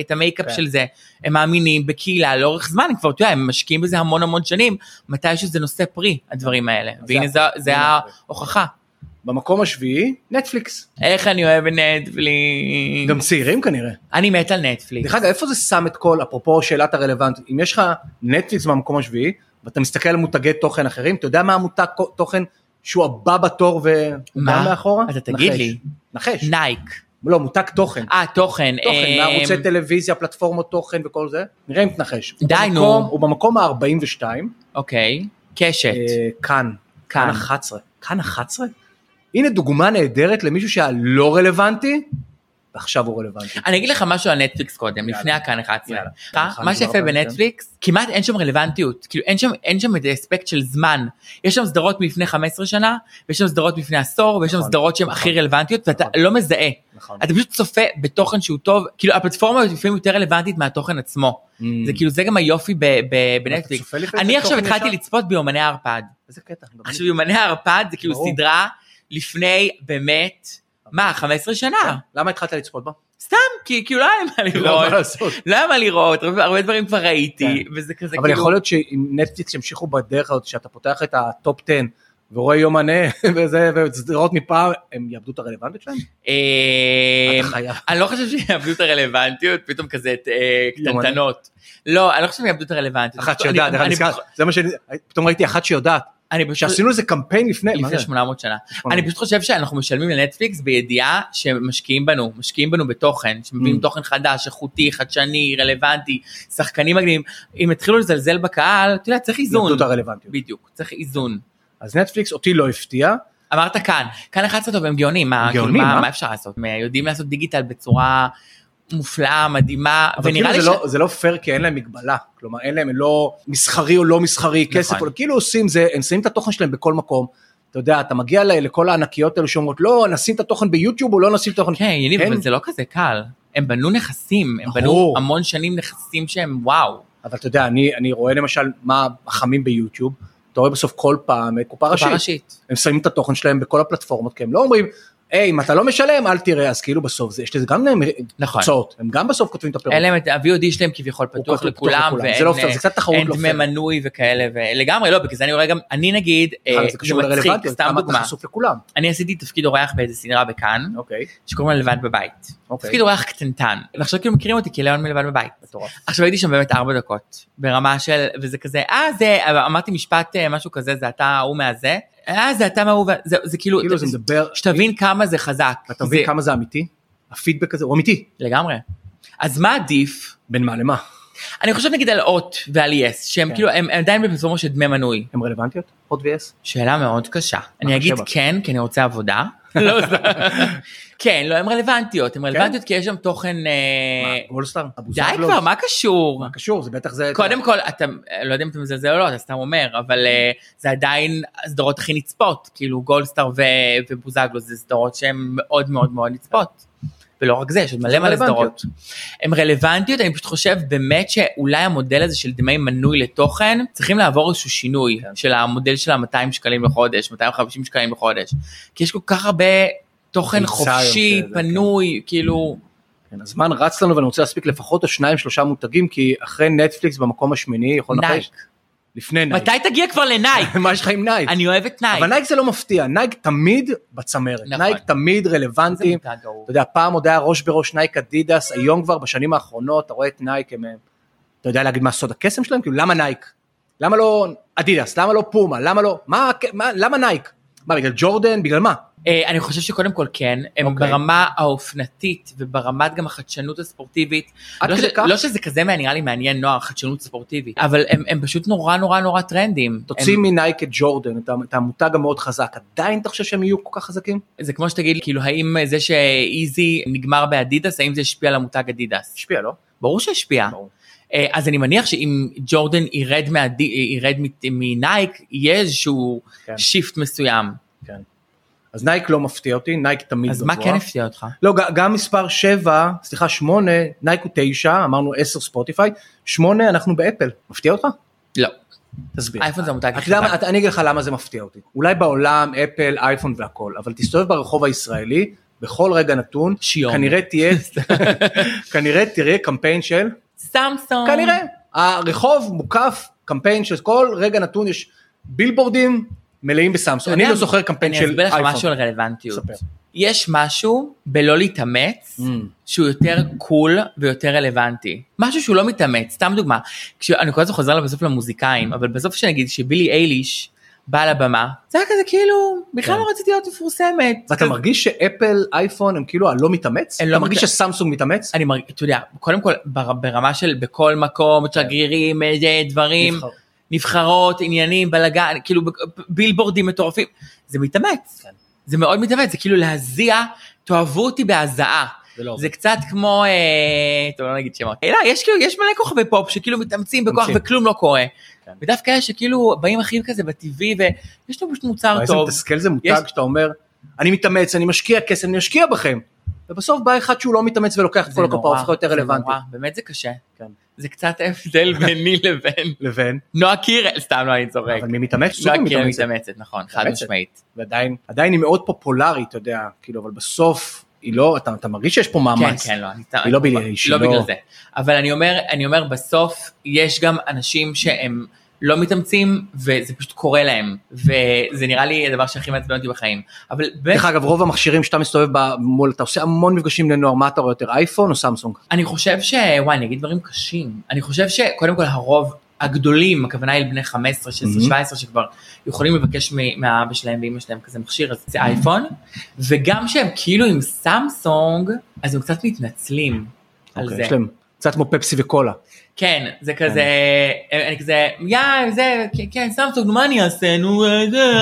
את, המייקאפ כן. של זה. הם מאמינים בקהילה לאורך זמן, הם כבר, אתה יודע, הם משקיעים בזה המון המון שנים, מתי שזה נושא פרי, הדברים האלה. זה והנה זה, זה. ההוכחה. במקום השביעי, נטפליקס, איך אני אוהב נטפליקס. גם צעירים כנראה. אני מת על נטפליקס. דרך אגב, איפה זה שם את כל, אפרופו שאלת הרלוונטיות, אם יש לך נטפליקס במקום השביעי, ואתה מסתכל על מותגי תוכן אחרים, אתה יודע מה המותג תוכן שהוא הבא בתור והוא מה? בא מאחורה? אתה תגיד נחש. לי. נחש. נייק. לא, מותג תוכן. אה, תוכן. תוכן, אה, מערוצי טלוויזיה, פלטפורמות תוכן וכל זה, נראה אם תנחש. די, נו. הוא במקום ה-42, אוקיי. קשת. אה, כאן כאן. 11, כאן 11? הנה דוגמה נהדרת למישהו שהיה לא רלוונטי, ועכשיו הוא רלוונטי. אני אגיד לך משהו על נטפליקס קודם. לפני הכאן 11. יאללה. אה, נכון, מה שיפה בנטפליקס, כמעט אין שם רלוונטיות, כאילו אין שם, אין שם את האספקט של זמן. יש שם סדרות מלפני 15 שנה, ויש שם סדרות מלפני עשור, ויש שם נכון, סדרות שהן נכון. הכי רלוונטיות, ואתה נכון. לא מזהה. נכון. אתה פשוט צופה בתוכן שהוא טוב, כאילו הפלטפורמה היא לפעמים יותר רלוונטית מהתוכן עצמו. זה כאילו, זה גם היופי בנטפליקס. אני עכשיו התחלתי? לצפות ביומני הערפד. איזה קטע. עכשיו יומני הערפד זה כאילו. סדרה לפני באמת, מה, 15 שנה? אני- למה התחלת לצפות בה? סתם, כי כאילו לא היה מה לראות. לא היה מה לראות, הרבה דברים כבר ראיתי, וזה כזה אבל כאילו... יכול להיות שאם נטפליקס ימשיכו בדרך הזאת, שאתה פותח את ה top 10 ורואה יומנה וזה, וסדרות מפעם, הם יאבדו את הרלוונטיות שלהם? אה. אני לא חושב שיאבדו את הרלוונטיות, פתאום כזה אה. קטנטנות. לא, אני לא חושב שיאבדו את הרלוונטיות. אחת שיודעת, זה מה שאני, פתאום ראיתי אחת שיודעת, אני פשוט... שעשינו איזה קמפיין לפני, מה לפני זה? 800 שנה. 800. אני פשוט חושב שאנחנו משלמים לנטפליקס בידיעה שמשקיעים בנו, משקיעים בנו בתוכן, שמביאים Mm. תוכן חדש, איכותי, חדשני, רלוונטי, שחקנים מגניבים. אם יתחילו לזלזל בקהל, אתה יודע, צריך איזון. יאבדו את הרלוונטיות. בדיוק, צריך איזון. אז נטפליקס אותי לא הפתיע, אמרת כאן, כאן 11 טוב, הם גאונים, מה, כאילו, גאונים, מה, אה? מה אפשר לעשות? הם יודעים לעשות דיגיטל בצורה מופלאה, מדהימה, ונראה כאילו לי זה ש... לא- זה לא פייר כי אין להם מגבלה, כלומר אין להם לא מסחרי או לא מסחרי, כסף, נכון. או- כאילו עושים זה, הם שמים את התוכן שלהם בכל מקום, אתה יודע, אתה מגיע לכל הענקיות האלו שאומרות לא, נשים את התוכן ביוטיוב או לא נשים את התוכן, כן, יניב, אין- אבל זה לא כזה קל. הם בנו נכסים, הם בנו. המון שנים נכסים שהם וואו. אבל אתה יודע, אני, אני רואה למשל מה החמים ביוטיוב, אתה רואה בסוף כל פעם אה, קופה ראשית, ראשית. הם שמים את התוכן שלהם בכל הפלטפורמות, כי הם לא אומרים, היי, אם אתה לא משלם, אל תראה, אז כאילו בסוף, זה, יש לזה גם להם נכון. תוצאות, הם גם בסוף כותבים את הפירוט. אין להם את ה-VOD שלהם כביכול הוא פתוח לכולם. ואין לא אה, אין לא דמי. מנוי וכאלה, ולגמרי לא, בגלל זה אני רואה גם, אני נגיד, אה, זה מצחיק, סתם דוגמה. אני עשיתי תפקיד אורח באיזה סדרה בכאן, אוקיי, שקוראים לה לבד בבית. אוקיי. תפקיד אורח קטנטן, ועכשיו כאילו מכירים אותי כליאון מלבד בבית. עכשיו הייתי שם באמת ארבע דקות, ברמה של, וזה כזה, אה זה, אמרתי משפט אה, משהו כזה, זה אתה ההוא מהזה, אה, זה אתה מהאהוב, זה זה כאילו, כאילו זה מדבר, שתבין כמה זה חזק. אתה מבין זה- כמה זה אמיתי? הפידבק הזה הוא אמיתי. לגמרי. אז מה עדיף? בין מה למה? אני חושב נגיד על אות ועל יס, שהם כן. כאילו, הם הם עדיין בפלטפורמה של דמי מנוי. הן רלוונטיות? הוט ויס? שאלה מאוד קשה. אני אגיד חושב? כן, כי אני רוצה עבודה. לא, כן, לא, הן רלוונטיות, הן רלוונטיות כי יש שם תוכן... אה, וולסטאר? די כבר, מה קשור? מה קשור? זה בטח זה... קודם כל, אתה, לא יודע אם אתה מזלזל או לא, אתה סתם אומר, אבל אה, זה עדיין הסדרות הכי נצפות, כאילו גולדסטאר ובוזגלו זה סדרות שהן מאוד מאוד מאוד נצפות. ולא רק זה, יש עוד מלא מלא. סדרות. הן רלוונטיות, אני פשוט חושב באמת שאולי המודל הזה של דמי מנוי לתוכן, צריכים לעבור איזשהו שינוי כן. של המודל של ה-200 שקלים לחודש, 250 שקלים לחודש. כי יש כל כך הרבה תוכן חופשי, זה, פנוי, כאילו, כן, הזמן רץ לנו ואני רוצה להספיק לפחות עוד שניים שלושה מותגים כי אחרי נטפליקס במקום השמיני יכול לנחש. נייק. לפני נייק. מתי תגיע כבר לנייק? מה יש לך עם נייק? אני אוהבת נייק. אבל נייק זה לא מפתיע, נייק תמיד בצמרת, נכון. נייק תמיד זה רלוונטי. מותג אהוב. אתה יודע, פעם עוד היה ראש בראש נייק אדידס, היום כבר בשנים האחרונות אתה רואה את נייק, הם, אתה יודע להגיד מה סוד הקסם שלהם? כאילו למה נייק? למה לא אדידס? למה לא פומה? למה לא? מה, מה, למה נייק? מה, בגלל ג'ורדן? בגלל מה? אה, אני חושב שקודם כל כן, הם אוקיי. ברמה האופנתית וברמת גם החדשנות הספורטיבית. עד לא כדי ש- כך? לא שזה כזה נראה לי מעניין נוער, חדשנות ספורטיבית, אבל הם הם פשוט נורא נורא נורא טרנדיים. תוציא הם- מנייק את ג'ורדן, את המותג המאוד חזק, עדיין אתה חושב שהם יהיו כל כך חזקים? זה כמו שתגיד, כאילו האם זה ש Yeezy נגמר באדידס, האם זה השפיע על המותג אדידס? השפיע, לא? ברור שהשפיע. ברור. אה, אז אני מניח שאם ג'ורדן ירד מהדי- ירד מנייק, יהיה איזשהו כן. shift מסוים. אז נייק לא מפתיע אותי, נייק תמיד אז גבוה. מה כן הפתיע אותך? לא, גם מספר 7, סליחה 8, נייק הוא 9, אמרנו 10 ספוטיפיי, 8 אנחנו באפל, מפתיע אותך? לא. תסביר. אייפון זה המותג הכי חזק. אני אגיד לך למה זה מפתיע אותי. אולי בעולם, אפל, אייפון והכל, אבל תסתובב ברחוב הישראלי, בכל רגע נתון, שיום. כנראה תהיה, כנראה תראה קמפיין של, סמסונג. כנראה, הרחוב מוקף קמפיין של כל רגע נתון יש בילבורדים מלאים בסמסונג, אני לא זוכר קמפיין אני של אסביר לך אייפון. משהו על רלוונטיות. יש משהו בלא להתאמץ, Mm. שהוא יותר קול ויותר רלוונטי. משהו שהוא לא מתאמץ, סתם דוגמה. אני כל הזמן חוזר בסוף למוזיקאים, אבל בסוף שנגיד שבילי אייליש באה לבמה, זה היה כזה כאילו, בכלל כן. לא רציתי להיות מפורסמת. ואתה כזה- מרגיש שאפל, אייפון הם כאילו הלא מתאמץ? הם אתה לא מרגיש מת- שסמסונג מתאמץ? אני מרגיש, אתה יודע, קודם כל בר- ברמה של בכל מקום, שגרירים, איזה דברים, נבחר. נבחרות, עניינים, בלאגן, כאילו בילבורדים מטורפים, זה מתאמץ. כן. זה מאוד מתאמץ, זה כאילו להזיע, תאהבו אותי בהזעה. זה לא זה קצת כמו, אה, טוב לא נגיד שמות, אה, לא, יש כאילו, יש מלא כוכבי פופ שכאילו מתאמצים בכוח. וכלום לא קורה. כן. ודווקא אלה שכאילו באים הכי כזה בטבעי ויש לו פשוט מוצר איזה טוב. מתסכל זה מותג יש- שאתה אומר, אני מתאמץ, אני משקיע כסף, אני משקיע בכם. ובסוף בא אחד שהוא לא מתאמץ ולוקח את כל הקופה, הופך יותר רלוונטי. באמת זה קשה. כן. זה קצת ההבדל ביני לבין לבין, נועה קירל, סתם לא אני צוחק. אבל מי מתאמץ? נועה קירל מתאמצת. נכון, חד. משמעית. ועדיין, עדיין היא מאוד פופולרית, אתה יודע, כאילו, אבל בסוף, היא לא, אתה אתה מרגיש שיש פה כן, מאמץ. כן, לא, אני... היא לא בגלל- לא לא- בגלל זה. אבל אני אומר, אני אומר, בסוף יש גם אנשים שהם לא מתאמצים, וזה פשוט קורה להם. וזה נראה לי הדבר שהכי מעצבן אותי בחיים. אבל דרך אגב, רוב המכשירים שאתה מסתובב במול, אתה עושה המון מפגשים לנוער, מה אתה רואה יותר, אייפון או סמסונג? אני חושב ש... וואי, אני אגיד דברים קשים. אני חושב שקודם כל הרוב הגדולים, הכוונה היא לבני 15, 16, Mhm. 17, שכבר יכולים לבקש מהאבא שלהם ואמא שלהם כזה מכשיר, אז זה אייפון. וגם שהם כאילו עם סמסונג, אז הם קצת מתנצלים על אוקיי, זה. קצת כמו פפסי וקולה. כן, זה כזה, אני כזה, יא, זה, כן, כן, סמסונג, מה אני אעשה, נו, אה, זה,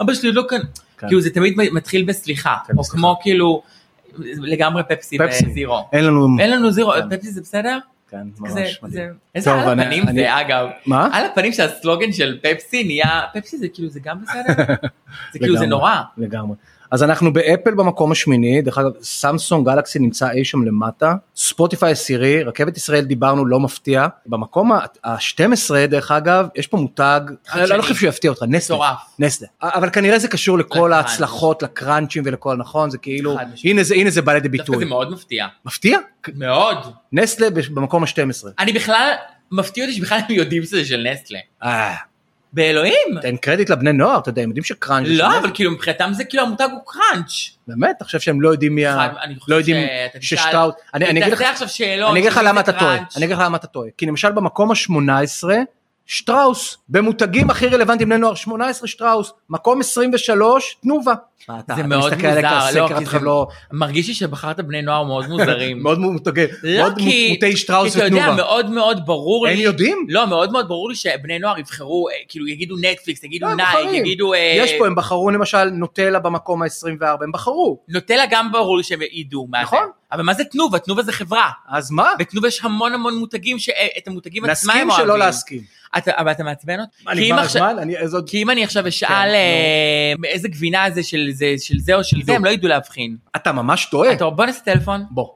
אבא שלי לא כאן, כן. כאילו זה תמיד מתחיל בסליחה, כן, או. כמו כאילו, לגמרי פפסי. וזירו. אין לנו... אין לנו זירו. פפסי זה בסדר? כן, ממש מדהים. זה, איזה על הפנים זה אגב, מה? על הפנים שהסלוגן של פפסי נהיה, פפסי זה כאילו זה גם בסדר? זה כאילו זה. נורא. לגמרי. אז אנחנו באפל במקום השמיני, דרך אגב סמסונג גלקסי נמצא אי שם למטה, ספוטיפיי עשירי, רכבת ישראל דיברנו לא מפתיע, במקום ה-12 דרך אגב יש פה מותג, אני לא חושב שהוא יפתיע אותך, נסטלה, מטורף. נסטלה, אבל כנראה זה קשור לכל. ההצלחות, לקראנצ'ים ולכל נכון, זה כאילו. הנה זה, הנה זה בא לידי דווקא ביטוי, זה מאוד מפתיע. מפתיע? מאוד. נסטלה במקום ה-12, אני בכלל, מפתיע אותי שבכלל הם יודעים שזה של נסטלה. באלוהים. תן קרדיט לבני נוער, אתה יודע, הם יודעים שקראנץ' לא. אבל כאילו מבחינתם זה כאילו המותג הוא קראנץ'. באמת, אתה חושב שהם לא יודעים מי ה... אני חושב לא ששטראוס, אני אגיד לך, למה אתה טועה. אני אגיד לך למה אתה טועה, כי למשל במקום ה-18 שטראוס, במותגים הכי רלוונטיים לבני נוער, 18 שטראוס, מקום 23, תנובה. מה, אתה- זה אתה מאוד מוזר, לא, כי זה- לא... מרגיש לי שבחרת בני נוער מאוד מוזרים. מאוד מותגי, לא, מאוד כי- מוטי שטראוס כי אתה יודע, ותנובה. מאוד מאוד ברור לי. הם יודעים? לא, מאוד מאוד ברור לי שבני נוער יבחרו, אה, כאילו יגידו נטפליקס, יגידו לא, נייק. יגידו... אה, יש פה, הם בחרו למשל נוטלה במקום ה-24, הם בחרו. נוטלה גם ברור לי שהם ידעו מה זה. נכון. אבל מה זה תנובה? תנובה זה חברה. אז מה? בתנובה יש המון המון מותגים שאת המותגים עצמם הם נסכים אוהבים. שלא להסכים. אתה- אבל אתה מעצבן אותי? מה, כי עכשיו- הזמן? אני איזה. כי אם אני עכשיו אשאל כן, אה, איזה גבינה זה של זה של זה או של זה. הם לא ידעו להבחין. אתה ממש טועה. אתה בוא נעשה טלפון. בוא,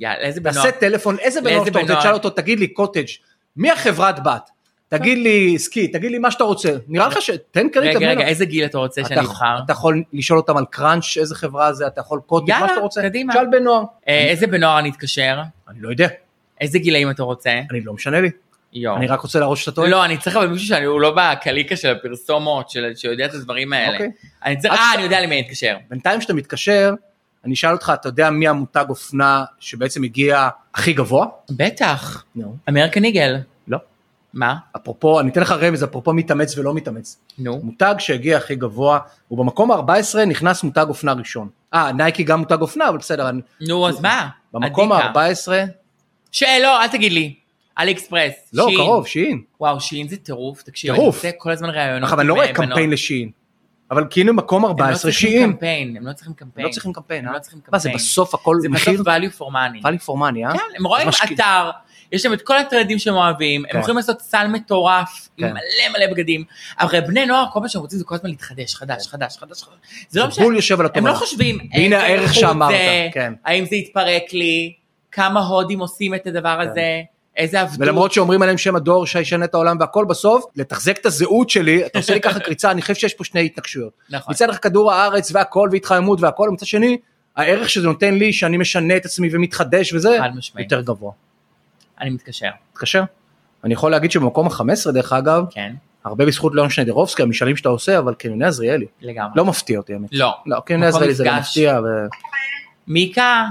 יאללה, איזה בנוער. תעשה טלפון, איזה בנוער שאתה רוצה, בנוער? תשאל אותו, תגיד לי קוטג', מי החברת בת? תגיד לי סקי, תגיד לי מה שאתה רוצה. נראה לך ש... תן קרדיט רגע, רגע. איזה גיל אתה רוצה שאני אבחר? אתה יכול לשאול אותם על קראנץ', איזה חברה זה, אתה יכול קוטג', יאללה, מה שאתה רוצה. קדימה. שאל בן נוער. אה, איזה בנוער אני אתקשר? אני לא יודע, איזה גילאים אתה רוצה? אני לא משנה לי. יואו. אני רק רוצה להראות שאתה טועה. לא, אני צריך אבל מישהו שהוא לא בקליקה של הפרסומות, של- שיודע את הדברים האלה. אוקיי. אני צריך, אה, שאתה- אני יודע למי אני אתקשר. בינתיים כשאתה מתקשר, אני אשאל אותך, אתה יודע מי המותג אופנה שבעצם הגיע הכי גבוה? בטח. נו. אמריקן איגל. לא. מה? אפרופו, אני אתן לך רמז, אפרופו מתאמץ ולא מתאמץ. נו. מותג שהגיע הכי גבוה, ובמקום ה-14 נכנס מותג אופנה ראשון. אה, נייקי גם מותג אופנה, אבל בסדר, נו, אז מה? במקום עדיקה. ה-14, שלא, אל תגיד לי. אלי אקספרס. לא, שין. קרוב, שין. וואו, שין זה טירוף. תקשיב, טירוף. אני עושה כל הזמן ראיונות. עכשיו, אני לא רואה אה, קמפיין. לשין, אבל כאילו מקום הם לא 14 צריכים שין. קמפיין, הם לא צריכים קמפיין. לא צריכים קמפיין, הם אה? לא צריכים מה זה קמפיין. בסוף הכל זה מחיר? בסוף value for money. ואלי פורמני, אה? כן, הם רואים אתר, יש שם את כל הטרנדים שהם אוהבים, כן. הם יכולים לעשות סל מטורף, עם כן. מלא מלא בגדים, אבל בני נוער, כל מה שהם רוצים זה כל הזמן להתחדש, חדש, חדש, חדש, חדש. זה לא משנה, בול יושב על הם התובנה. לא חושבים, והנה איזה הערך איכות שאמרת, זה, כן. האם זה יתפרק לי, כמה הודים עושים את הדבר הזה, איזה עבדות. ולמרות שאומרים עליהם שהם הדור שישנה את העולם והכל בסוף, לתחזק את הזהות שלי, אתה עושה לי ככה קריצה, אני חושב שיש פה שני התנגשויות. נכון. מצד אחד כדור הארץ והכל והתחממות והכל, ומצד שני, הערך שזה נותן לי, שאני משנה את עצמי ומתחדש וזה. יותר גבוה. אני מתקשר, תתקשר. אני יכול להגיד שבמקום ה-15 דרך אגב, כן, הרבה בזכות ליאון שניידרובסקי, המשאלים שאתה עושה, אבל קניוני עזריאלי. לגמרי. לא מפתיע אותי האמת. לא. לא, קניוני עזריאלי זה לא. מפתיע. ו... מיקה?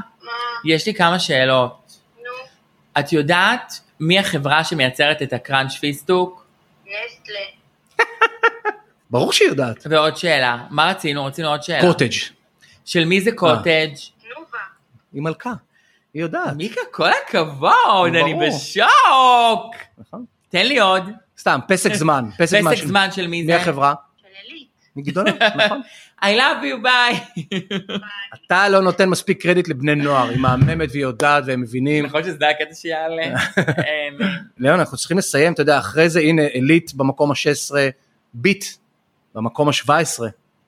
יש לי כמה שאלות. את יודעת מי החברה שמייצרת את הקראנץ' פיסטוק? נסטלה. ברור שהיא יודעת. ועוד שאלה, מה רצינו? רצינו עוד שאלה. קוטג'. של מי זה קוטג'? תנובה. היא מלכה. היא יודעת. מיקה, כל הכבוד, אני. בשוק. נכון. תן לי עוד. סתם, פסק זמן. פסק זמן. של- מי מי זה? החברה? של עילית. מגדולה, נכון. I love you, ביי. אתה לא נותן מספיק קרדיט לבני נוער, היא מהממת והיא יודעת והם מבינים. נכון שזה הקטע שיעלה. אין. ליאון, אנחנו צריכים לסיים, אתה יודע, אחרי זה הנה עילית במקום ה-16, ביט במקום ה-17,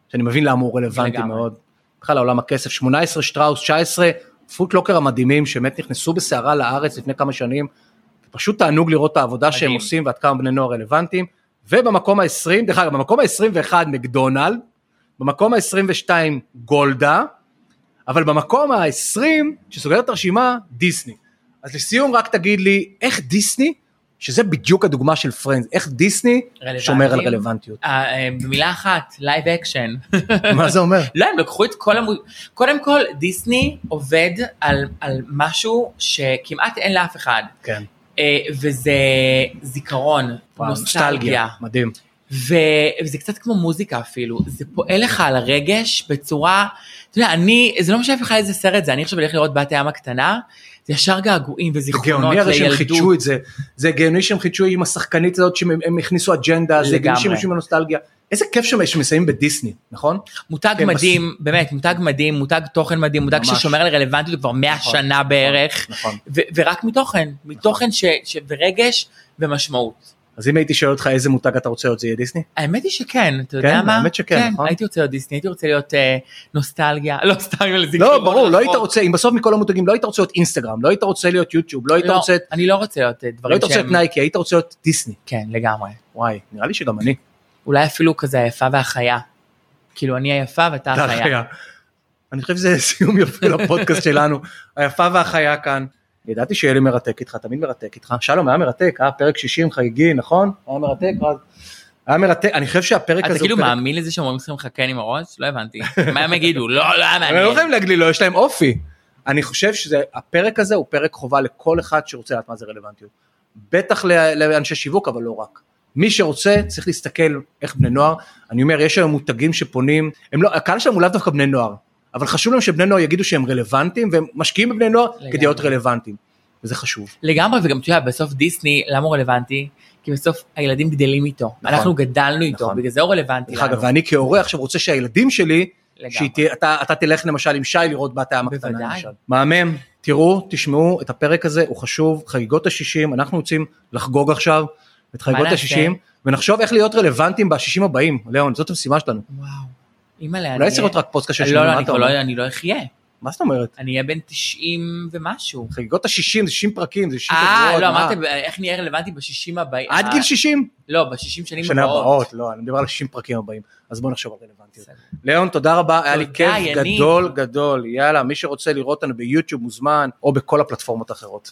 שאני מבין למה הוא רלוונטי. מאוד. בכלל לעולם הכסף, 18 שטראוס, 19 פוטלוקר המדהימים שבאמת נכנסו בסערה לארץ לפני כמה שנים. פשוט תענוג לראות את העבודה שהם. עושים ועד כמה בני נוער רלוונטיים. ובמקום ה-20, דרך אגב, במקום ה-21 מקדונלד, במקום ה-22 גולדה, אבל במקום ה-20, שסוגר את הרשימה, דיסני. אז לסיום רק תגיד לי, איך דיסני, שזה בדיוק הדוגמה של Friends, איך דיסני? שומר על רלוונטיות. אה, אה, במילה אחת, live action. מה זה אומר? לא, הם לקחו את כל המו... קודם כל, דיסני עובד על, על משהו שכמעט אין לאף אחד, כן. אה, וזה זיכרון, נוסטלגיה. מדהים. ו... וזה קצת כמו מוזיקה אפילו, זה פועל לך על הרגש בצורה, אתה יודע, אני, זה לא משנה בכלל איזה סרט זה, אני עכשיו הולך לראות בת הים הקטנה, זה ישר געגועים זה וזיכרונות גאוני הרי שהם לילדות. חידשו את זה, זה גאוני שהם חידשו עם השחקנית הזאת שהם הם הכניסו אג'נדה, זה גאוני. שהם יושבים בנוסטלגיה. איזה כיף שם שמסיימים בדיסני, נכון? מותג כן, מדהים, באמת, מותג מדהים, מותג תוכן מדהים, מותג ממש. ששומר על רלוונטיות כבר 100 נכון, שנה נכון, בערך, נכון. ו- ורק מתוכן, מתוכן ש- ש- ורגש ומשמעות. אז אם הייתי שואל אותך איזה מותג אתה רוצה להיות זה יהיה דיסני? האמת היא שכן, אתה יודע כן, מה? האמת שכן, נכון. הייתי רוצה להיות דיסני, הייתי רוצה להיות אה, נוסטלגיה, לא סתם לזיכרון. לא, ברור, לא היית. רוצה, אם בסוף מכל המותגים לא היית רוצה להיות אינסטגרם, לא היית רוצה להיות יוטיוב, לא היית לא, רוצה, אני לא רוצה להיות אה, לא דברים היית רוצה להיות שהם... נייקי, היית רוצה להיות דיסני. כן, לגמרי. וואי, נראה לי שגם אני. אולי אפילו כזה היפה והחיה. כאילו אני היפה ואתה אתה החיה. החיה. אני חושב שזה סיום יפה לפודקאסט שלנו, היפה והחיה כאן. ידעתי שיהיה לי מרתק איתך, תמיד מרתק איתך. שלום, היה מרתק, היה פרק 60 חגיגי, נכון? היה מרתק, רז? היה מרתק, אני חושב שהפרק הזה אתה כאילו. מאמין לזה שאומרים צריכים לך כן עם הראש? לא הבנתי. מה הם יגידו? לא, לא היה הם לא מעניין. יכולים להגיד לי, לא, יש להם אופי. אני חושב שהפרק הזה הוא פרק חובה לכל אחד שרוצה לדעת מה זה רלוונטיות. בטח לאנשי שיווק, אבל לא רק. מי שרוצה צריך להסתכל איך בני נוער, אני אומר יש היום מותגים שפונים, הם לא, הקהל שלהם הוא לאו דווקא בני נוער, אבל חשוב להם שבני נוער יגידו שהם רלוונטיים והם משקיעים בבני נוער לגמרי. כדי להיות רלוונטיים, וזה חשוב. לגמרי, וגם אתה יודע, בסוף דיסני, למה הוא רלוונטי? כי בסוף הילדים גדלים איתו, נכון. אנחנו גדלנו איתו, נכון. בגלל זה הוא רלוונטי דרך אגב, לנו. ואני כהורה עכשיו רוצה שהילדים שלי, תהיה- אתה אתה תלך למשל עם שי לראות בת הים הקטנה. למשל. מהמם, תראו, תשמעו את הפרק הזה, הוא חשוב, חגיגות ה-60, אנחנו רוצים לחגוג עכשיו את חגיגות נעשה? ה-60, ונחשוב איך להיות רלוונטיים ב-60 הבאים, ליאון, זאת המשימה שלנו. וואו. אימא'לה. אולי צריך להיות רק פודקאסט של 60, לא, לא, מה אני אתה כבר אומר? לא, אני לא אחיה. מה זאת אומרת? אני אהיה בן 90 ומשהו. חגיגות ה-60 זה 60 פרקים, זה 60 אה, שבועות, לא, מה? אמרתם, איך נהיה רלוונטי ב-60 הבאים? עד אה, גיל 60? לא, ב-60 שנים שנה הבאות. הבאות, לא, אני מדבר על 60 פרקים הבאים, אז בואו נחשוב על רלוונטיות. ליאון, תודה רבה, היה לי כיף. גדול גדול, יאללה, מי שרוצה לראות אותנו ביוטיוב מוזמן, או בכל הפלטפורמות האחרות.